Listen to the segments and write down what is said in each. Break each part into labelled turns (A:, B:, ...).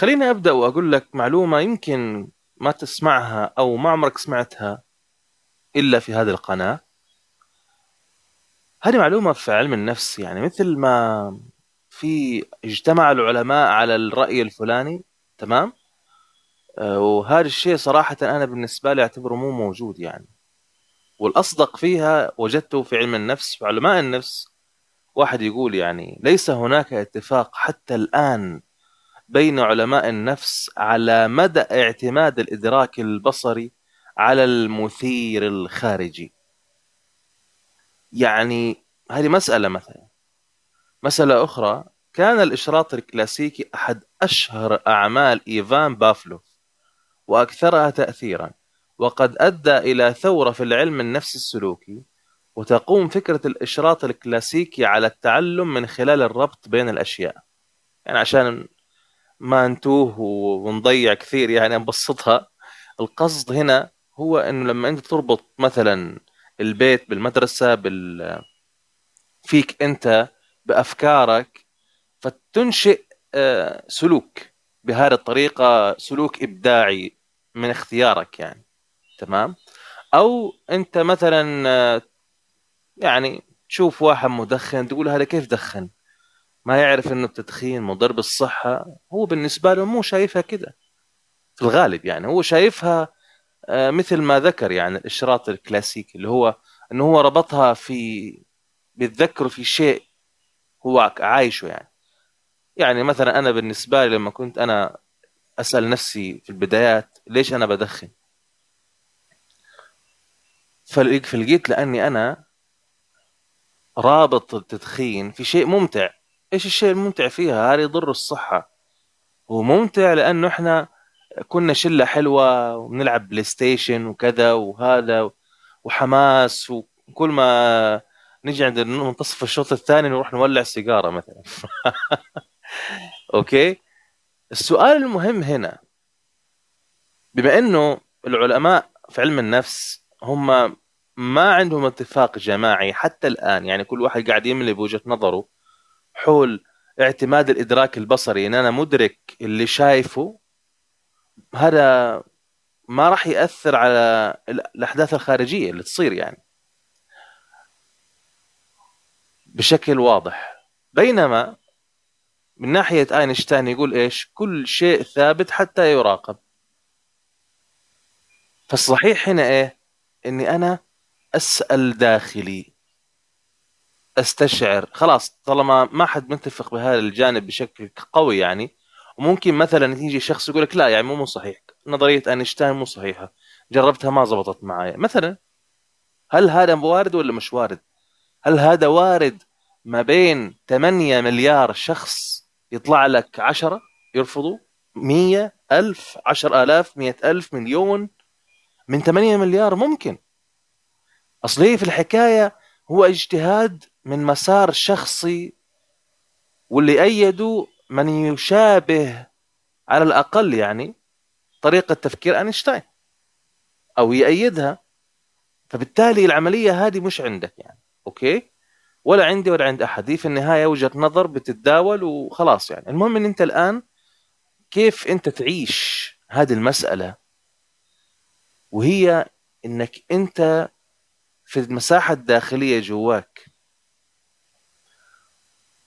A: خليني أبدأ وأقول لك معلومة يمكن ما تسمعها أو ما عمرك سمعتها إلا في هذه القناة. هذه معلومة في علم النفس يعني مثل ما في اجتمع العلماء على الرأي الفلاني تمام؟ آه، وهذا الشيء صراحة أنا بالنسبة لي أعتبره مو موجود يعني. والأصدق فيها وجدته في علم النفس في علماء النفس. واحد يقول يعني ليس هناك اتفاق حتى الآن بين علماء النفس على مدى اعتماد الإدراك البصري على المثير الخارجي. يعني هذه مسألة مثلا. مسألة أخرى كان الإشراط الكلاسيكي أحد أشهر أعمال إيفان بافلوف وأكثرها تاثيرا وقد أدى إلى ثورة في العلم النفسي السلوكي وتقوم فكرة الإشراط الكلاسيكي على التعلم من خلال الربط بين الأشياء. يعني عشان ما نتوه ونضيع كثير يعني نبسطها. القصد هنا هو إنه لما أنت تربط مثلا البيت بالمدرسة بال فيك أنت بأفكارك فتنشئ آه، سلوك. بهذه الطريقة سلوك إبداعي من اختيارك يعني. تمام؟ أو أنت مثلا آه، يعني تشوف واحد مدخن تقول هذا كيف دخن؟ ما يعرف إنه التدخين مضر بالصحة هو بالنسبة له مو شايفها كده. في الغالب يعني هو شايفها آه، مثل ما ذكر يعني الإشراط الكلاسيكي اللي هو إنه هو ربطها في بيتذكر في شيء هو عايشه يعني. يعني مثلا أنا بالنسبة لي لما كنت أنا أسأل نفسي في البدايات ليش أنا بدخن؟ فلقيت لأني أنا رابط التدخين في شيء ممتع. إيش الشيء الممتع فيها؟ هذا يضر الصحة. هو ممتع لأنه إحنا كنا شلة حلوة وبنلعب PlayStation وكذا وهذا وحماس وكل ما نجي عند منتصف الشوط الثاني نروح نولع سيجارة مثلا. أوكي؟ السؤال المهم هنا بما إنه العلماء في علم النفس هم ما عندهم اتفاق جماعي حتى الآن يعني كل واحد قاعد يملي بوجهة نظره حول اعتماد الإدراك البصري. ان أنا مدرك اللي شايفه هذا ما راح يأثر على الأحداث الخارجية اللي تصير يعني. بشكل واضح. بينما من ناحية آينشتاين يقول إيش؟ كل شيء ثابت حتى يراقب. فالصحيح هنا إيه؟ إني أنا أسأل داخلي. أستشعر. خلاص طالما ما حد متفق بهذا الجانب بشكل قوي يعني وممكن مثلا يجي شخص يقول لك لا يعني مو مو صحيح. نظرية أينشتاين مو صحيحة. جربتها ما زبطت معي مثلا هل هذا وارد ولا مش وارد؟ هل هذا وارد ما بين 8 مليار شخص يطلع لك 10 يرفضوا؟ 100 ألف 10000 100000 مليون؟ من 8 مليار ممكن. أصل هي في الحكاية هو اجتهاد من مسار شخصي واللي أيدوا من يشابه على الأقل يعني طريقة تفكير أينشتاين أو يأيدها. فبالتالي العملية هذه مش عندك يعني أوكي؟ ولا عندي ولا عند أحد. هي في النهاية وجهة نظر بتتداول وخلاص يعني. المهم أن أنت الآن كيف أنت تعيش هذه المسألة؟ وهي أنك أنت في المساحة الداخلية جواك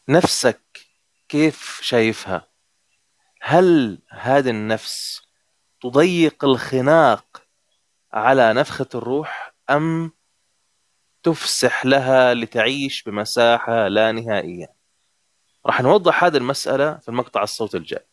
A: نفسك كيف شايفها؟ هل هذه النفس تضيق الخناق على نفخة الروح أم تفسح لها لتعيش بمساحة لا نهائية؟ راح نوضح هذه المسألة في المقطع الصوت الجاي.